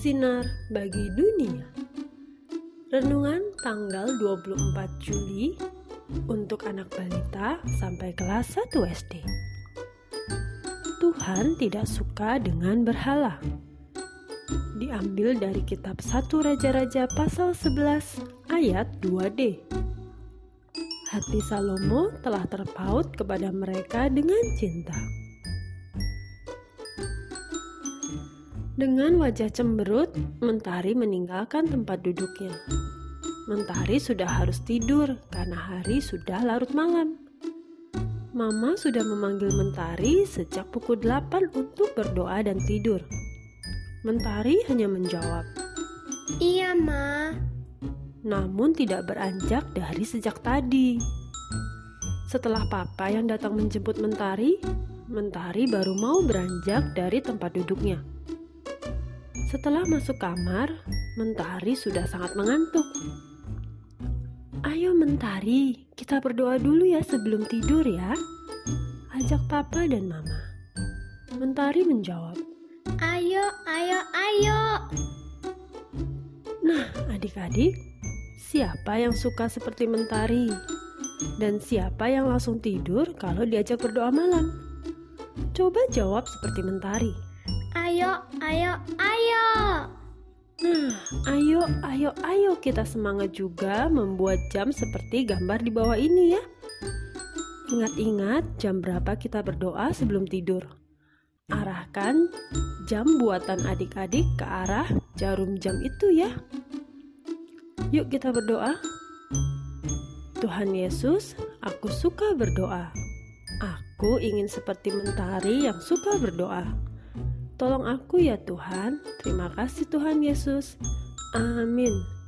bersinar bagi dunia. Renungan tanggal 24 Juli untuk anak balita sampai kelas 1 SD. Tuhan tidak suka dengan berhala. Diambil dari kitab 1 Raja-Raja pasal 11 ayat 2D. Hati Salomo telah terpaut kepada mereka dengan cinta. Dengan wajah cemberut, Mentari meninggalkan tempat duduknya. Mentari sudah harus tidur karena hari sudah larut malam. Mama sudah memanggil Mentari sejak pukul 8 untuk berdoa dan tidur. Mentari hanya menjawab, "Iya, Ma." Namun tidak beranjak dari sejak tadi. Setelah papa yang datang menjemput Mentari, Mentari baru mau beranjak dari tempat duduknya. Setelah masuk kamar, Mentari sudah sangat mengantuk. Ayo Mentari, kita berdoa dulu ya sebelum tidur ya. Ajak papa dan mama. Mentari menjawab. Ayo, ayo, ayo. Nah, adik-adik, siapa yang suka seperti Mentari? Dan siapa yang langsung tidur kalau diajak berdoa malam? Coba jawab seperti Mentari. Ayo, ayo, ayo. Nah, ayo, ayo, ayo kita semangat juga membuat jam seperti gambar di bawah ini ya. Ingat-ingat jam berapa kita berdoa sebelum tidur. Arahkan jam buatan adik-adik ke arah jarum jam itu ya. Yuk kita berdoa. Tuhan Yesus, aku suka berdoa. Aku ingin seperti mentari yang suka berdoa. Tolong aku ya Tuhan. Terima kasih Tuhan Yesus. Amin.